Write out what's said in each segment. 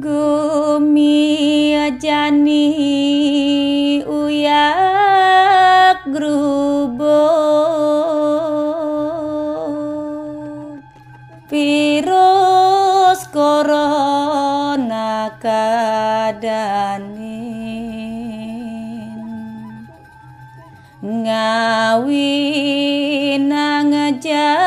gumi ajani uyak grubo. Virus corona kadanin ngawi nangejar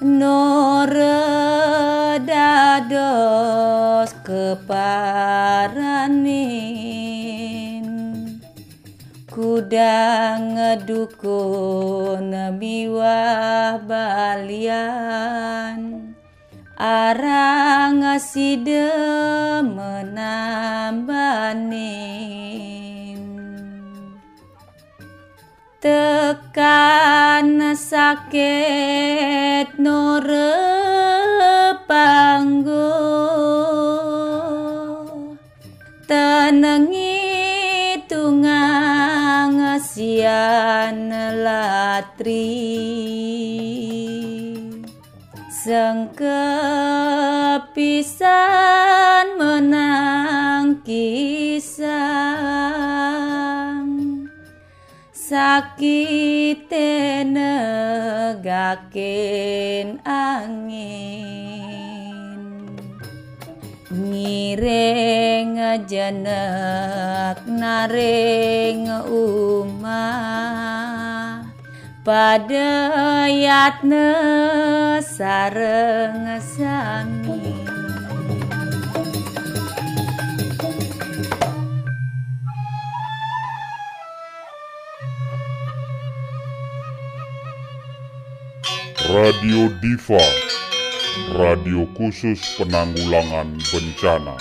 nore dados keparanin. Kuda ngedukun miwah balian. Arang ngaside menambanin tekan sakit panggo tenengi tungang sian latri. Sengkepisan menang sakit negakin angin. Ngiring jenek naring umah. Pada yatne sareng sami Radio Diva, radio khusus penanggulangan bencana.